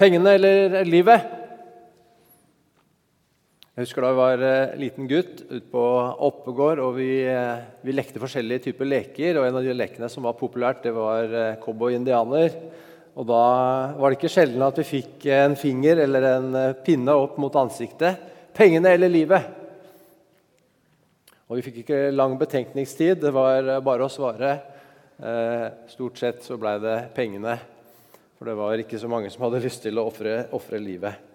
Pengene eller livet? Jeg husker da jeg var eh, liten gutt ute på Oppegård, og vi, eh, vi, lekte forskjellige typer leker. og En av de lekene som var populært, det var eh, cowboy-indianer. Og Da var det ikke sjelden at vi fikk en finger eller en pinne opp mot ansiktet. Pengene eller livet? Og Vi fikk ikke lang betenkningstid. Det var bare å svare. Stort sett så blei det pengene. For det var ikke så mange som hadde lyst til å ofre livet.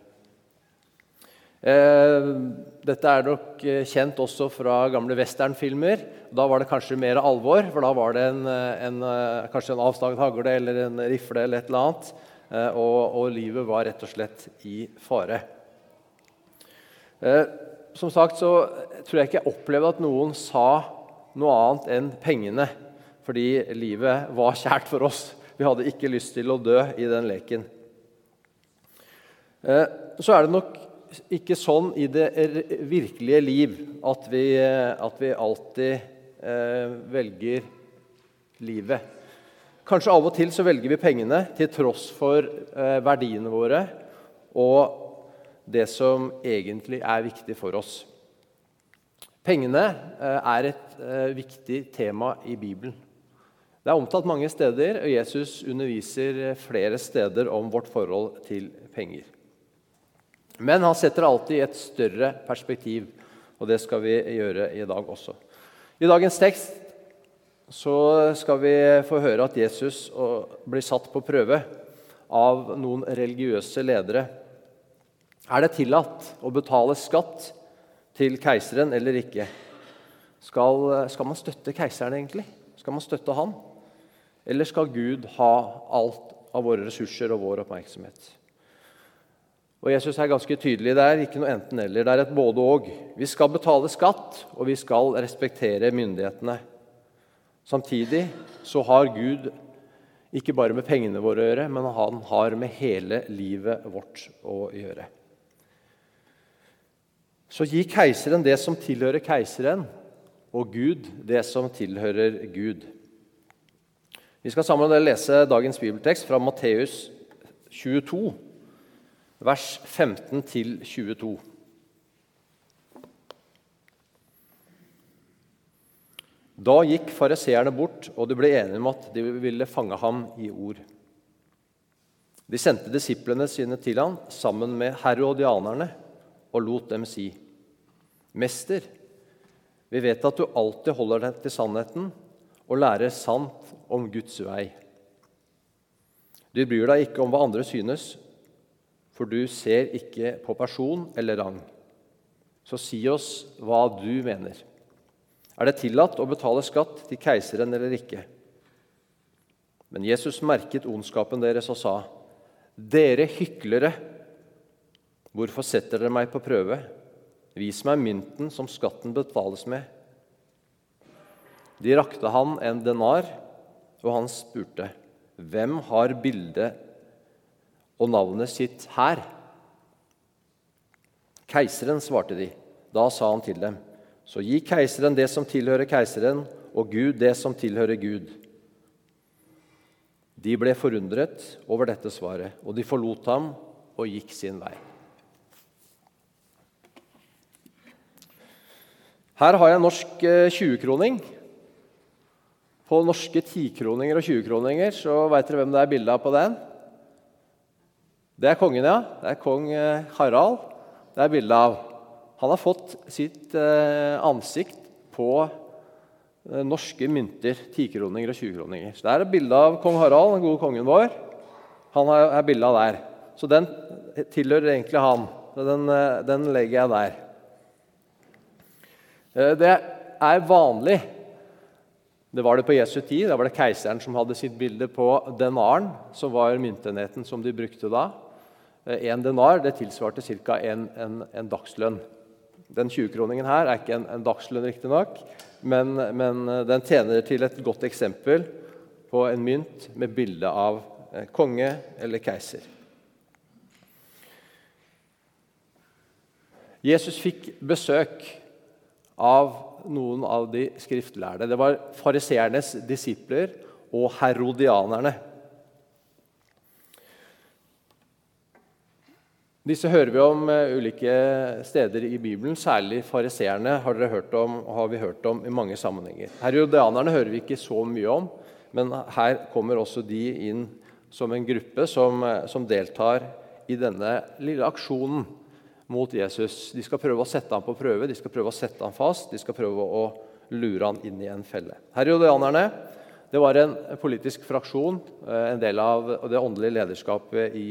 Eh, dette er nok eh, kjent også fra gamle westernfilmer. Da var det kanskje mer alvor, for da var det en, eh, en, kanskje en avstaget hagle eller en rifle eller et eller annet. Og, og, livet var rett og slett i fare. Som sagt så tror jeg ikke jeg opplevde at noen sa noe annet enn pengene, fordi livet var kjært for oss. Vi hadde ikke lyst til å dø i den leken. Eh, så er det nok ikke sånn i det virkelige liv at vi, at vi alltid eh, velger livet. Kanskje av og til så velger vi pengene til tross for eh, verdiene våre og det som egentlig er viktig for oss. Pengene er et viktig tema i Bibelen. Det er omtalt mange steder, og Jesus underviser flere steder om vårt forhold til penger. Men han setter alltid et større perspektiv, og det skal vi gjøre i dag også. I dagens tekst så skal vi få høre at Jesus blir satt på prøve av noen religiøse ledere. Er det tillatt å betale skatt til keiseren eller ikke? Skal, skal man støtte keiseren, egentlig? Skal man støtte han? Eller skal Gud ha alt av våre ressurser og vår oppmerksomhet? Og Jesus er ganske tydelig der. Ikke noe enten-eller. Det er et både-og. Vi skal betale skatt, og vi skal respektere myndighetene. Samtidig så har Gud ikke bare med pengene våre å gjøre, men han har med hele livet vårt å gjøre. Så gi keiseren det som tilhører keiseren, og Gud det som tilhører Gud. Vi skal sammen lese dagens bibeltekst fra Matteus 22, vers 15-22. Da gikk fariseerne bort, og de ble enige om at de ville fange ham i ord. De sendte disiplene sine til ham sammen med herodianerne og lot dem si.: Mester, vi vet at du alltid holder deg til sannheten og lærer sant om Guds vei. Du bryr deg ikke om hva andre synes, for du ser ikke på person eller rang. Så si oss hva du mener. Er det tillatt å betale skatt til keiseren eller ikke? Men Jesus merket ondskapen deres og sa, Dere hyklere, hvorfor setter dere meg på prøve? Vis meg mynten som skatten betales med. De rakte han en denar, og han spurte, 'Hvem har bildet og navnet sitt her?' Keiseren, svarte de. Da sa han til dem, 'Så gi keiseren det som tilhører keiseren, og Gud det som tilhører Gud.' De ble forundret over dette svaret, og de forlot ham og gikk sin vei. Her har jeg en norsk 20-kroning. På norske tikroninger og 20-kroninger så veit dere hvem det er bilde av på den? Det er kongen, ja. Det er kong eh, Harald det er bilde av. Han har fått sitt eh, ansikt på eh, norske mynter, tikroninger og 20-kroninger. Så Det er bilde av kong Harald, den gode kongen vår. Han er bilde av der. Så den tilhører egentlig han. Den, den legger jeg der. Det er vanlig det var det på Jesu tid. Da var det keiseren som hadde sitt bilde på denaren, som var myntenheten som de brukte da. En denar det tilsvarte ca. En, en, en, dagslønn. Den 20-kroningen her er ikke en, en dagslønn, riktignok, men, men den tjener til et godt eksempel på en mynt med bilde av eh, konge eller keiser. Jesus fikk besøk av noen av de skriftlærde. Det var fariseernes disipler og herodianerne. Disse hører vi om uh, ulike steder i Bibelen. Særlig fariseerne har, har, vi hørt om i mange sammenhenger. Herodianerne hører vi ikke så mye om, men her kommer også de inn som en gruppe som, uh, som deltar i denne lille aksjonen mot Jesus. De skal prøve å sette ham på prøve, de skal prøve å sette ham fast, de skal prøve å lure ham inn i en felle. Herodianerne det var en politisk fraksjon, uh, en del av det åndelige lederskapet i,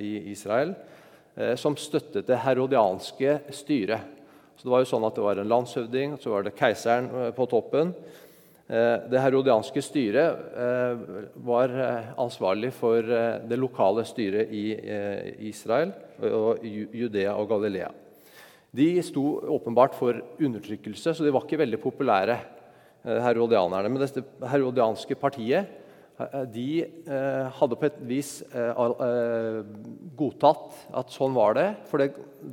i Israel. Eh, som støttet det herodianske styret. Så Det var jo sånn at det var en landshøvding, så var det keiseren eh, på toppen. Eh, det herodianske styret var ansvarlig for det lokale styret i Israel, og Judea og Galilea. De sto åpenbart for undertrykkelse, så de var ikke veldig populære, herodianerne. Men dette herodianske partiet Eh, de eh, hadde på et vis eh, godtatt at sånn var det. For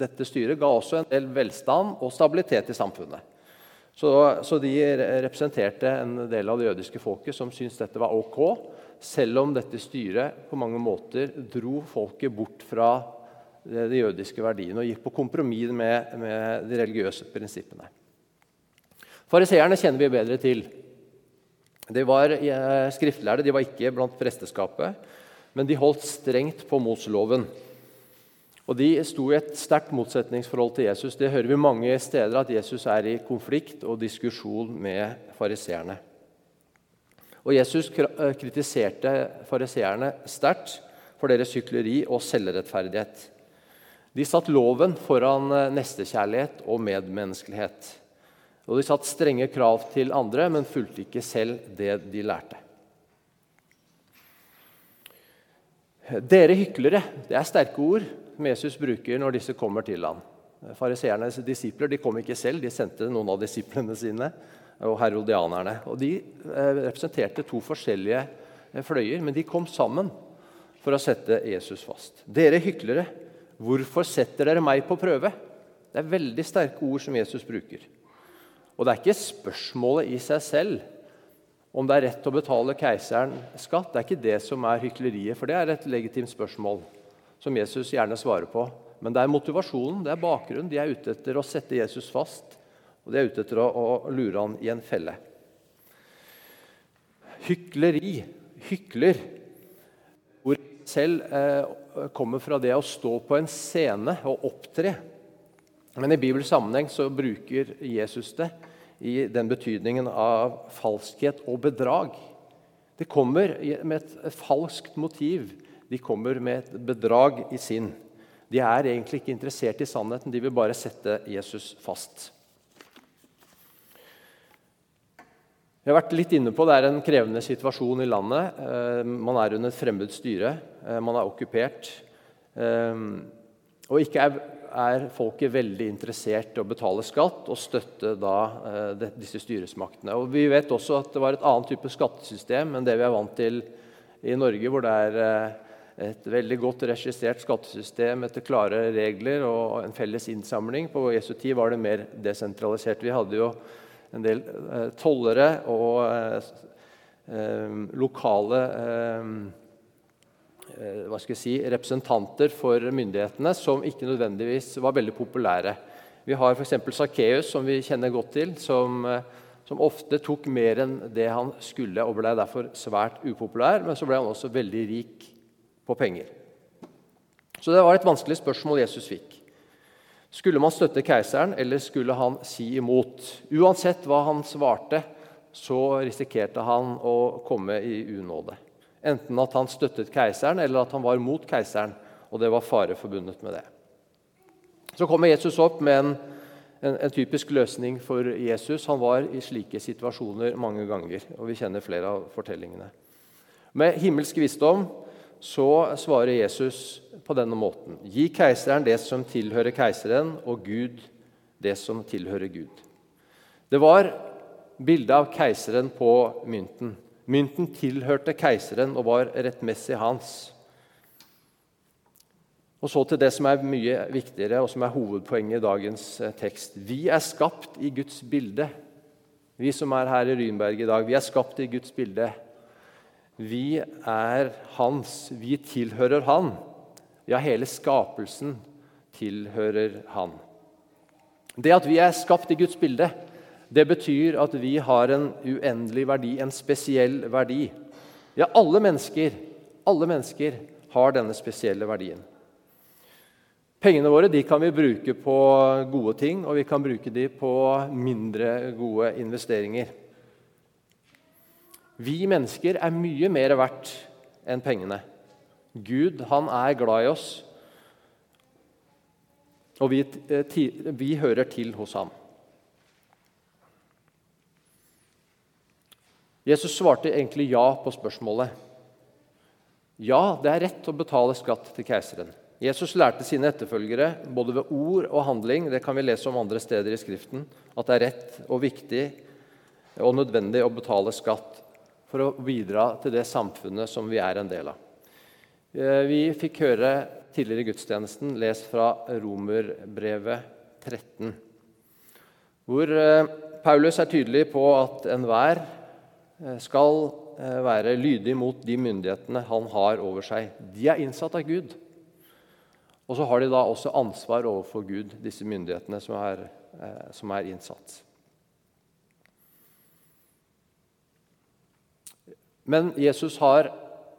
dette styret ga også en del velstand og stabilitet i samfunnet. Så, så, de representerte en del av det jødiske folket som syntes dette var ok, selv om dette styret på mange måter dro folket bort fra de jødiske verdiene og gikk på kompromiss med, med de religiøse prinsippene. Fariseerne kjenner vi bedre til. De var eh, skriftlærde, de var ikke blant presteskapet, men de holdt strengt på Mosloven. Og De sto i et sterkt motsetningsforhold til Jesus. Det hører vi mange steder, at Jesus er i konflikt og diskusjon med fariseerne. Og Jesus eh, kritiserte fariseerne sterkt for deres hykleri og selvrettferdighet. De satt loven foran eh, nestekjærlighet og medmenneskelighet. Og de satt strenge krav til andre, men fulgte ikke selv det de lærte. Dere hyklere det er sterke ord som Jesus bruker når disse kommer til ham. Fariseernes disipler de kom ikke selv, de sendte noen av disiplene sine. og herodianerne. Og De eh, representerte to forskjellige eh, fløyer, men de kom sammen for å sette Jesus fast. Dere hyklere, hvorfor setter dere meg på prøve? Det er veldig sterke ord som Jesus bruker. Og det er ikke spørsmålet i seg selv om det er rett å betale keiseren skatt. Det er ikke det som er hykleriet, for det er et legitimt spørsmål som Jesus gjerne svarer på. Men det er motivasjonen, det er bakgrunnen. De er ute etter å sette Jesus fast, og de er ute etter å, å lure han i en felle. Hykleri, hykler, hvor selv eh, kommer fra det å stå på en scene og opptre. Men i Bibels sammenheng så bruker Jesus det i den betydningen av falskhet og bedrag. Det kommer med et falskt motiv. De kommer med et bedrag i sinn. De er egentlig ikke interessert i sannheten, de vil bare sette Jesus fast. Vi har vært litt inne på Det er en krevende situasjon i landet. Eh, man er under et fremmed styre. Eh, man er okkupert. Eh, og ikke er folket veldig interessert i å betale skatt og støtte da, disse styresmaktene. Og vi vet også at det var et annet type skattesystem enn det vi er vant til i Norge, hvor det er et veldig godt regissert skattesystem etter klare regler og en felles innsamling. På Jesu tid var det mer desentralisert. Vi hadde jo en del eh, tollere og eh, eh lokale eh, Eh, hva skal jeg si, representanter for myndighetene som ikke nødvendigvis var veldig populære. Vi har f.eks. Sakkeus, som vi kjenner godt til, som, som, ofte tok mer enn det han skulle, og ble derfor svært upopulær. Men så ble han også veldig rik på penger. Så det var et vanskelig spørsmål Jesus fikk. Skulle man støtte keiseren, eller skulle han si imot? Uansett hva han svarte, så risikerte han å komme i unåde. Enten at han støttet keiseren, eller at han var mot keiseren. Og det var fare forbundet med det. Så kommer Jesus opp med en, en, en, typisk løsning for Jesus. Han var i slike situasjoner mange ganger, og vi kjenner flere av fortellingene. Med himmelsk visdom så svarer Jesus på denne måten.: Gi keiseren det som tilhører keiseren, og Gud det som tilhører Gud. Det var bildet av keiseren på mynten. Mynten tilhørte keiseren og var rettmessig hans. Og så til det som er mye viktigere, og som er hovedpoenget i dagens eh, tekst. Vi er skapt i Guds bilde. Vi som er her i Rynberg i dag, vi er skapt i Guds bilde. Vi er hans. Vi tilhører han. Ja, hele skapelsen tilhører Han. Det at vi er skapt i Guds bilde, det betyr at vi har en uendelig verdi, en spesiell verdi. Ja, alle mennesker, alle mennesker har denne spesielle verdien. Pengene våre de kan vi bruke på gode ting, og vi kan bruke dem på mindre gode investeringer. Vi mennesker er mye mer verdt enn pengene. Gud han er glad i oss, og vi, vi hører til hos ham. Jesus svarte egentlig ja på spørsmålet. Ja, det er rett å betale skatt til keiseren. Jesus lærte sine etterfølgere både ved ord og handling det kan vi lese om andre steder i Skriften, at det er rett og viktig og nødvendig å betale skatt for å bidra til det samfunnet som vi er en del av. Eh, vi fikk høre tidligere i gudstjenesten lest fra Romerbrevet 13, hvor eh, Paulus er tydelig på at enhver eh, skal være lydig mot de myndighetene han har over seg. De er innsatt av Gud. Og så har de da også ansvar overfor Gud, disse myndighetene som er, som er innsatt. Men Jesus har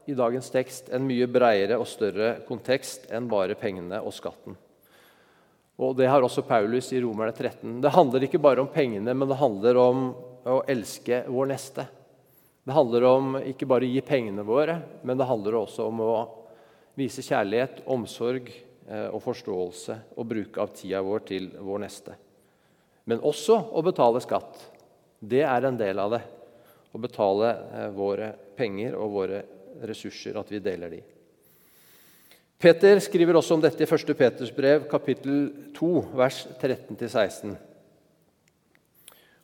i dagens tekst en mye bredere og større kontekst enn bare pengene og skatten. Og Det har også Paulus i Romerne 13. Det handler ikke bare om pengene, men det handler om å elske vår neste. Det handler om ikke bare å gi pengene våre, men det handler også om å vise kjærlighet, omsorg, Eh, og forståelse og bruke av tida vår til vår neste. Men også å betale skatt. Det er en del av det. Å betale eh, våre penger og våre ressurser, at vi deler de. Peter skriver også om dette i 1. Peters brev, kapittel 2, vers 13-16.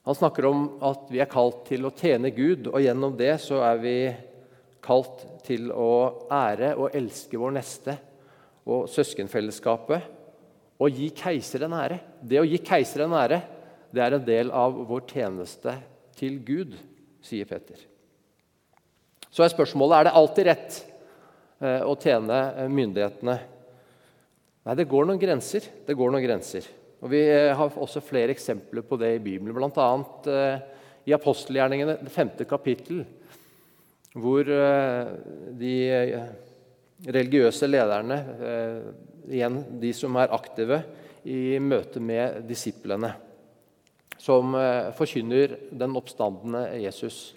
Han snakker om at vi er kalt til å tjene Gud, og gjennom det så er vi kalt til å ære og elske vår neste og søskenfellesskapet og gi keiseren ære. Det å gi keiseren ære det er en del av vår tjeneste til Gud, sier Peter. Så er spørsmålet er det alltid rett eh, å tjene eh, myndighetene. Nei, det går noen grenser. Det går noen grenser. Og Vi eh, har også flere eksempler på det i Bibelen, bl.a. i apostelgjerningene, det femte kapittel, hvor de religiøse lederne, igjen de som er aktive i møte med disiplene, som eh, forkynner den oppstandende Jesus.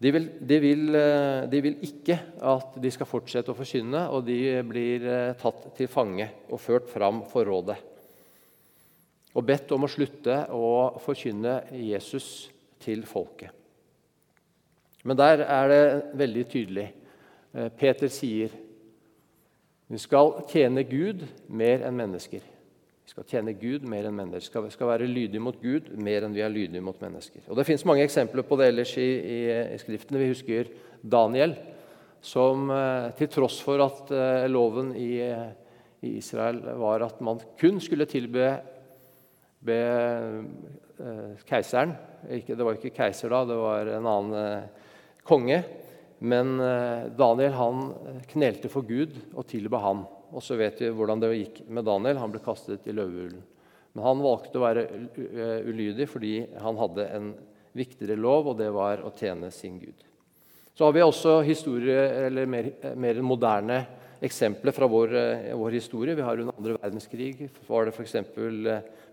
De vil, de, vil, eh, de vil, ikke at de skal fortsette å forkynne, og de blir tatt til fange og ført fram for rådet. Og bedt om å slutte å forkynne Jesus til folket. Men der er det veldig tydelig. Eh, Peter sier vi skal tjene Gud mer enn mennesker. Skal tjene Gud mer enn mennesker. Vi skal være lydige mot Gud mer enn vi er lydige mot mennesker. Og Det fins mange eksempler på det ellers i, i, i Skriftene. Vi husker Daniel, som eh, til tross for at eh, loven i, i Israel var at man kun skulle tilbe be, keiseren ikke, Det var ikke keiser da, det var en annen konge. Men eh, Daniel han knelte for Gud og tilba han. Og så vet vi hvordan det gikk med Daniel. Han ble kastet i løvehulen. Men han valgte å være eh, ulydig fordi han hadde en viktigere lov, og det var å tjene sin Gud. Så har vi også historie, eller mer, mer moderne eksempler fra vår, eh, vår, historie. Vi har Under andre verdenskrig var det f.eks.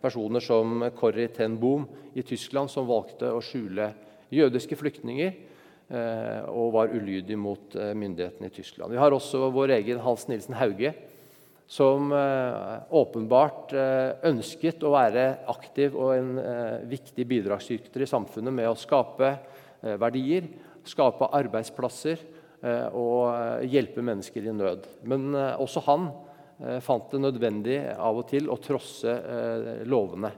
personer som Corrie ten Boom i Tyskland som valgte å skjule jødiske flyktninger Eh, og var ulydig mot eh, myndighetene i Tyskland. Vi har også vår egen Hans Nilsen Hauge, som eh, åpenbart ønsket å være aktiv og en viktig bidragsyter i samfunnet med å skape verdier, skape arbeidsplasser og hjelpe mennesker i nød. Men også han fant det nødvendig av og til å trosse lovene,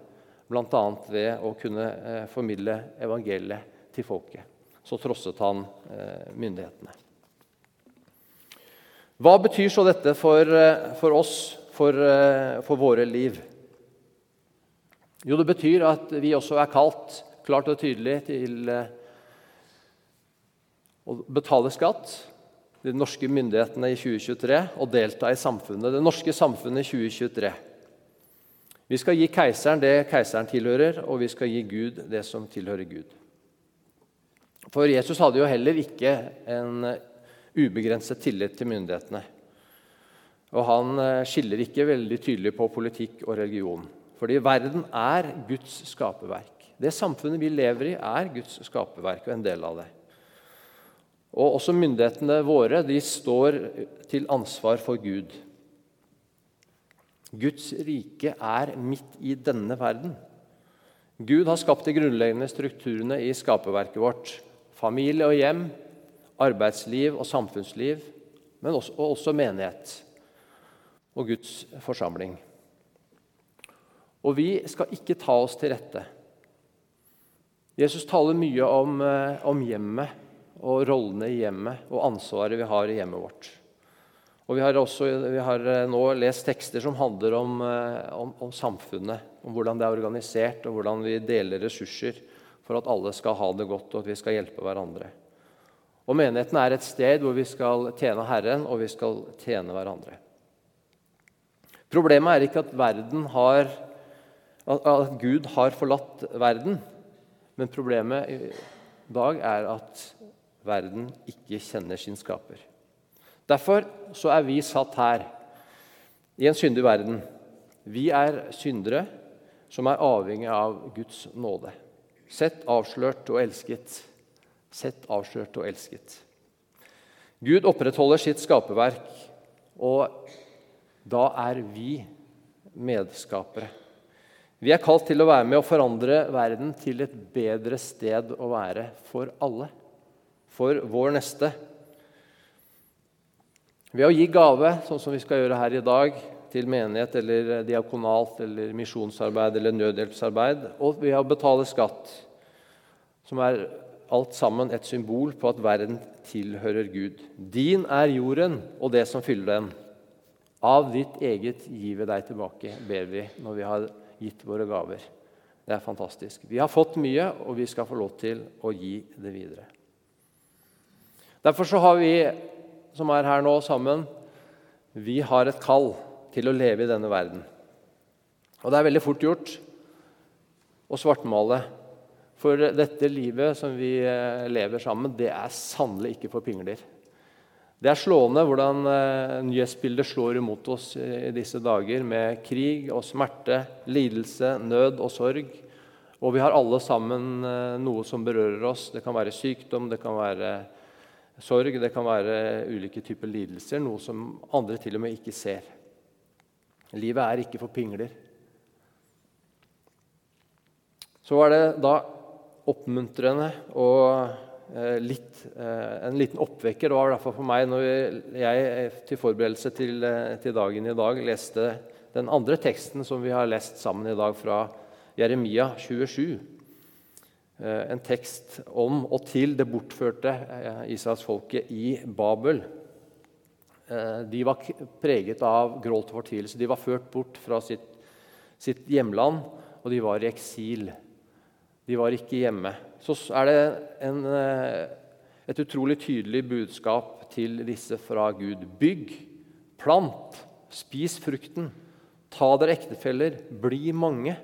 bl.a. ved å kunne formidle evangeliet til folket så trosset han eh, myndighetene. Hva betyr så dette for, eh, for oss, for, eh, for, våre liv? Jo, det betyr at vi også er kalt klart og tydelig til å betale skatt de norske myndighetene i 2023 og delta i samfunnet, det norske samfunnet i 2023. Vi skal gi keiseren det keiseren tilhører, og vi skal gi Gud det som tilhører Gud. For Jesus hadde jo heller ikke en ubegrenset tillit til myndighetene. Og han eh, skiller ikke veldig tydelig på politikk og religion. Fordi verden er Guds skaperverk. Det samfunnet vi lever i, er Guds skaperverk og en del av det. Og også myndighetene våre de står til ansvar for Gud. Guds rike er midt i denne verden. Gud har skapt de grunnleggende strukturene i skaperverket vårt. Familie og hjem, arbeidsliv og samfunnsliv, men også, og også menighet og Guds forsamling. Og vi skal ikke ta oss til rette. Jesus taler mye om, eh, om hjemmet og rollene i hjemmet og ansvaret vi har i hjemmet vårt. Og Vi har, også, vi har eh, nå lest tekster som handler om, eh, om, om, samfunnet. Om hvordan det er organisert, og hvordan vi deler ressurser for at alle skal ha det godt og at vi skal hjelpe hverandre. Og Menigheten er et sted hvor vi skal tjene Herren og vi skal tjene hverandre. Problemet er ikke at, har, at Gud har forlatt verden, men problemet i dag er at verden ikke kjenner sin skaper. Derfor så er vi satt her i en syndig verden. Vi er syndere som er avhengig av Guds nåde. Sett, avslørt og elsket. Sett, avslørt og elsket. Gud opprettholder sitt skaperverk, og da er vi medskapere. Vi er kalt til å være med å forandre verden til et bedre sted å være for alle. For vår neste. Ved å gi gave, sånn som vi skal gjøre her i dag, til menighet eller diakonalt eller misjonsarbeid eller nødhjelpsarbeid, og ved å betale skatt, som er alt sammen et symbol på at verden tilhører Gud. Din er jorden og det som fyller den. Av ditt eget gir vi deg tilbake, ber vi når vi har gitt våre gaver. Det er fantastisk. Vi har fått mye, og vi skal få lov til å gi det videre. Derfor så har vi som er her nå sammen, vi har et kall til å leve i denne verden. Og det er veldig fort gjort å svartmale. For dette livet som vi eh, lever sammen, det er sannelig ikke for pingler. Det er slående hvordan eh, nyhetsbildet slår imot oss i disse dager, med krig og smerte, lidelse, nød og sorg. Og vi har alle sammen eh, noe som berører oss. Det kan være sykdom, det kan være sorg, det kan være ulike typer lidelser, noe som andre til og med ikke ser. Livet er ikke for pingler. Så var det da oppmuntrende og Eh, litt, eh, en liten oppvekker. Det var i hvert fall for meg når jeg eh, til forberedelse til, til, dagen i dag leste den andre teksten som vi har lest sammen i dag, fra Jeremia 27. En tekst om og til det bortførte israelsfolket i Babel. De var preget av gråt og fortvilelse. De var ført bort fra sitt, sitt hjemland, og de var i eksil. De var ikke hjemme så er det en, eh, et utrolig tydelig budskap til disse fra Gud. Bygg, plant, spis frukten, ta dere ektefeller, bli mange.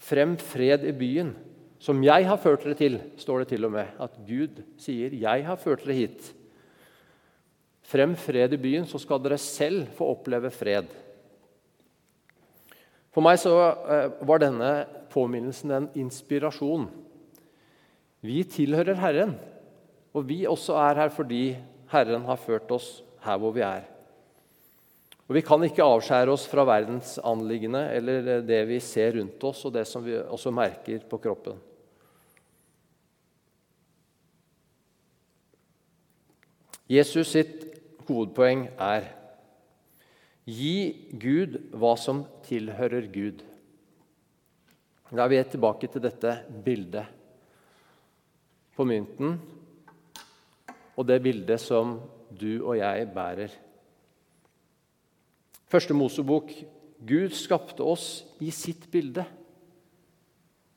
Frem fred i byen, som jeg har ført dere til, står det til og med. At Gud sier, 'Jeg har ført dere hit'. Frem fred i byen, så skal dere selv få oppleve fred. For meg så eh, var denne påminnelsen en inspirasjon vi tilhører Herren, og vi også er her fordi Herren har ført oss her hvor vi er. Og Vi kan ikke avskjære oss fra verdens anliggende eller det vi ser rundt oss, og det som vi også merker på kroppen. Jesus sitt hovedpoeng er gi Gud hva som tilhører Gud. Da er vi tilbake til dette bildet på mynten og det bildet som du og jeg bærer. Første Mosebok Gud skapte oss i sitt bilde.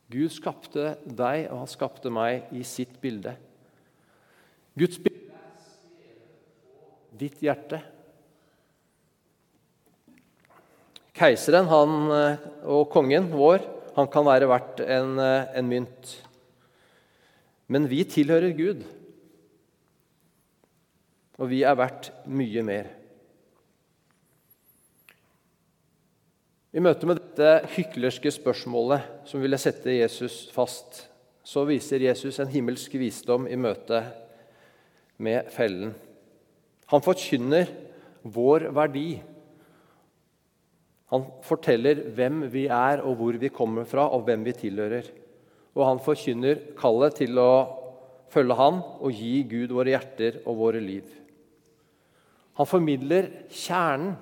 Gud skapte deg, og han skapte meg i sitt bilde. Guds bilde er ditt hjerte. Keiseren han, eh, og kongen vår han kan være verdt en, eh, en mynt. Men vi tilhører Gud, og vi er verdt mye mer. I møte med dette hyklerske spørsmålet som ville sette Jesus fast, så viser Jesus en himmelsk visdom i møte med fellen. Han forkynner vår verdi. Han forteller hvem vi er, og hvor vi kommer fra, og hvem vi tilhører. Og han forkynner kallet til å følge Han og gi Gud våre hjerter og våre liv. Han formidler kjernen,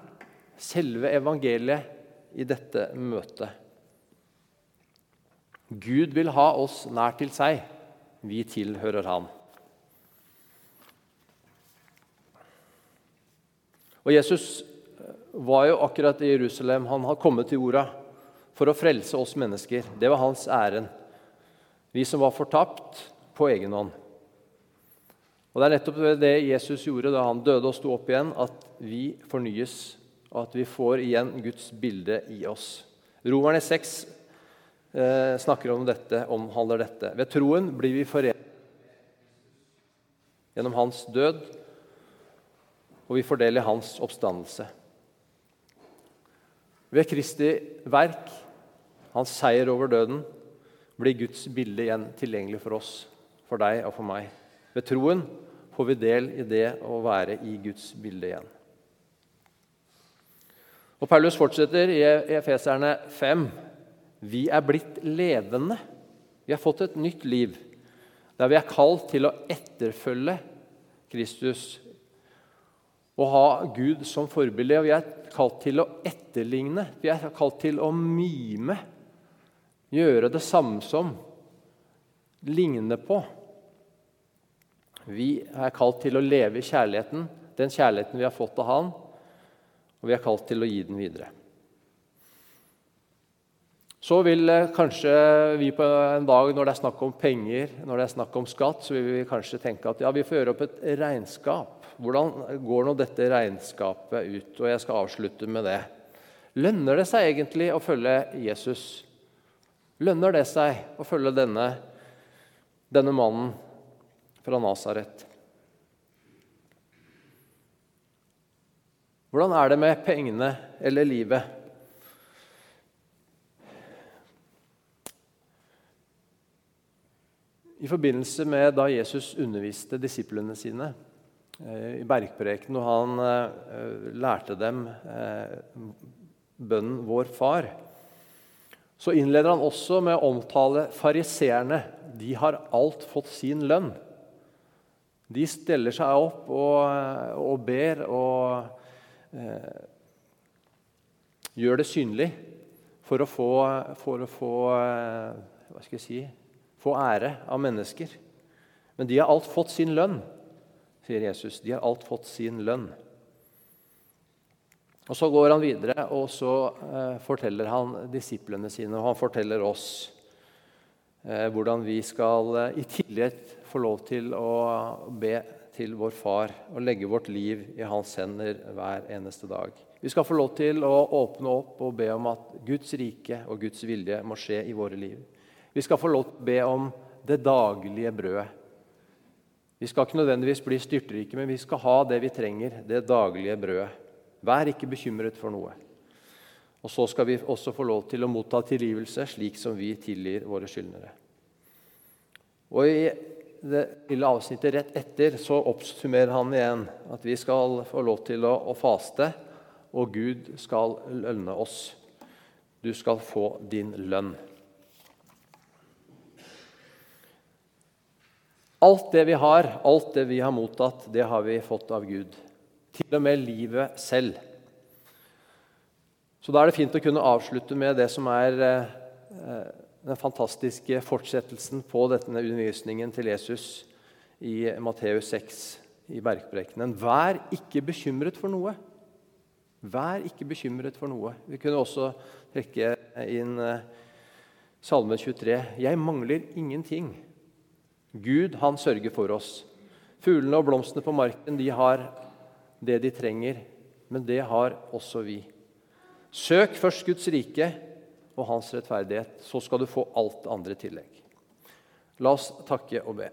selve evangeliet, i dette møtet. Gud vil ha oss nær til seg. Vi tilhører Han. Og Jesus var jo akkurat i Jerusalem. Han har kommet til jorda for å frelse oss mennesker. Det var hans ærend. Vi som var fortapt på egen hånd. Og Det er nettopp det Jesus gjorde da han døde og sto opp igjen, at vi fornyes, og at vi får igjen Guds bilde i oss. Romerne 6 eh, snakker om dette, omhandler dette. Ved troen blir vi forent gjennom hans død og vi fordeler hans oppstandelse. Ved Kristi verk, hans seier over døden, blir Guds bilde igjen tilgjengelig for oss, for deg og for meg. Ved troen får vi del i det å være i Guds bilde igjen. Og Paulus fortsetter i Efeserne 5. Vi er blitt levende. Vi har fått et nytt liv, der vi er kalt til å etterfølge Kristus å ha Gud som forbilde. og Vi er kalt til å etterligne, vi er kalt til å mime. Gjøre det samme som, ligne på. Vi er kalt til å leve i kjærligheten, den kjærligheten vi har fått av Han, og vi er kalt til å gi den videre. Så vil eh, kanskje vi på en dag når det er snakk om penger, når det er snakk om skatt, så vil vi kanskje tenke at ja, vi får gjøre opp et regnskap. Hvordan går nå dette regnskapet ut? Og jeg skal avslutte med det. Lønner det seg egentlig å følge Jesus? Lønner det seg å følge denne, denne mannen fra Nasaret? Hvordan er det med pengene eller livet? I forbindelse med da Jesus underviste disiplene sine i bergprekenen, og han eh, lærte dem eh, bønnen 'Vår Far', så innleder han også med å omtale fariseerne. De har alt fått sin lønn. De steller seg opp og, og ber og eh, gjør det synlig for å få, for å få hva skal jeg si, få ære av mennesker. Men de har alt fått sin lønn sier Jesus. De har alt fått sin lønn. Og Så går han videre og så eh, forteller han disiplene sine, og han forteller oss eh, hvordan vi skal eh, i tillegg få lov til å be til vår Far og legge vårt liv i hans hender hver eneste dag. Vi skal få lov til å åpne opp og be om at Guds rike og Guds vilje må skje i våre liv. Vi skal få lov til å be om det daglige brødet. Vi skal ikke nødvendigvis bli styrtrike, men vi skal ha det vi trenger, det daglige brødet. Vær ikke bekymret for noe. Og så skal vi også få lov til å motta tilgivelse, slik som vi tilgir våre skyldnere. Og I det lille avsnittet rett etter så oppsummerer han igjen at vi skal få lov til å, å faste, og Gud skal lønne oss. Du skal få din lønn. Alt det vi har, alt det vi har mottatt, det har vi fått av Gud. Til og med livet selv. Så da er det fint å kunne avslutte med det som er eh, den fantastiske fortsettelsen på denne undervisningen til Jesus i Matteus 6 i bergprekenen. Vær ikke bekymret for noe. Vær ikke bekymret for noe. Vi kunne også trekke inn eh, Salme 23. Jeg mangler ingenting. Gud, han sørger for oss. Fuglene og blomstene på marken de har det de trenger, men det har også vi. Søk først Guds rike og hans rettferdighet, så skal du få alt andre tillegg. La oss takke og be.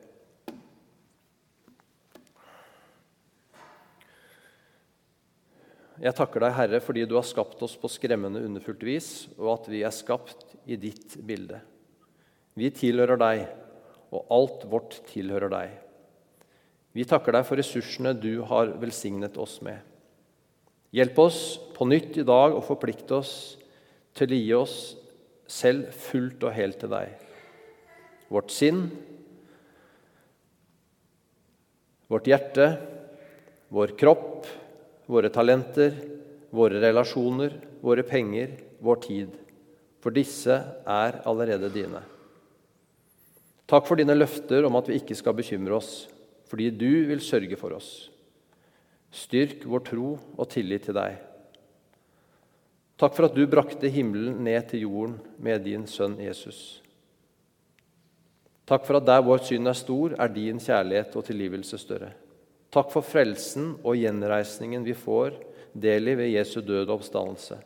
Jeg takker deg, Herre, fordi du har skapt oss på skremmende underfullt vis, og at vi er skapt i ditt bilde. Vi tilhører deg, og alt vårt tilhører deg. Vi takker deg for ressursene du har velsignet oss med. Hjelp oss på nytt i dag å forplikte oss til å gi oss selv fullt og helt til deg. Vårt sinn, vårt hjerte, vår kropp, våre talenter, våre relasjoner, våre penger, vår tid. For disse er allerede dine. Takk for dine løfter om at vi ikke skal bekymre oss, fordi du vil sørge for oss. Styrk vår tro og tillit til deg. Takk for at du brakte himmelen ned til jorden med din sønn Jesus. Takk for at der vår synd er stor, er din kjærlighet og tilgivelse større. Takk for frelsen og gjenreisningen vi får del i ved Jesu død og oppstandelse,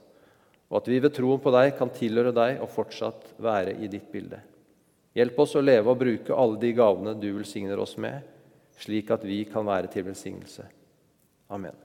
og at vi ved troen på deg kan tilhøre deg og fortsatt være i ditt bilde. Hjelp oss å leve og bruke alle de gavene du velsigner oss med, slik at vi kan være til velsignelse. Amen.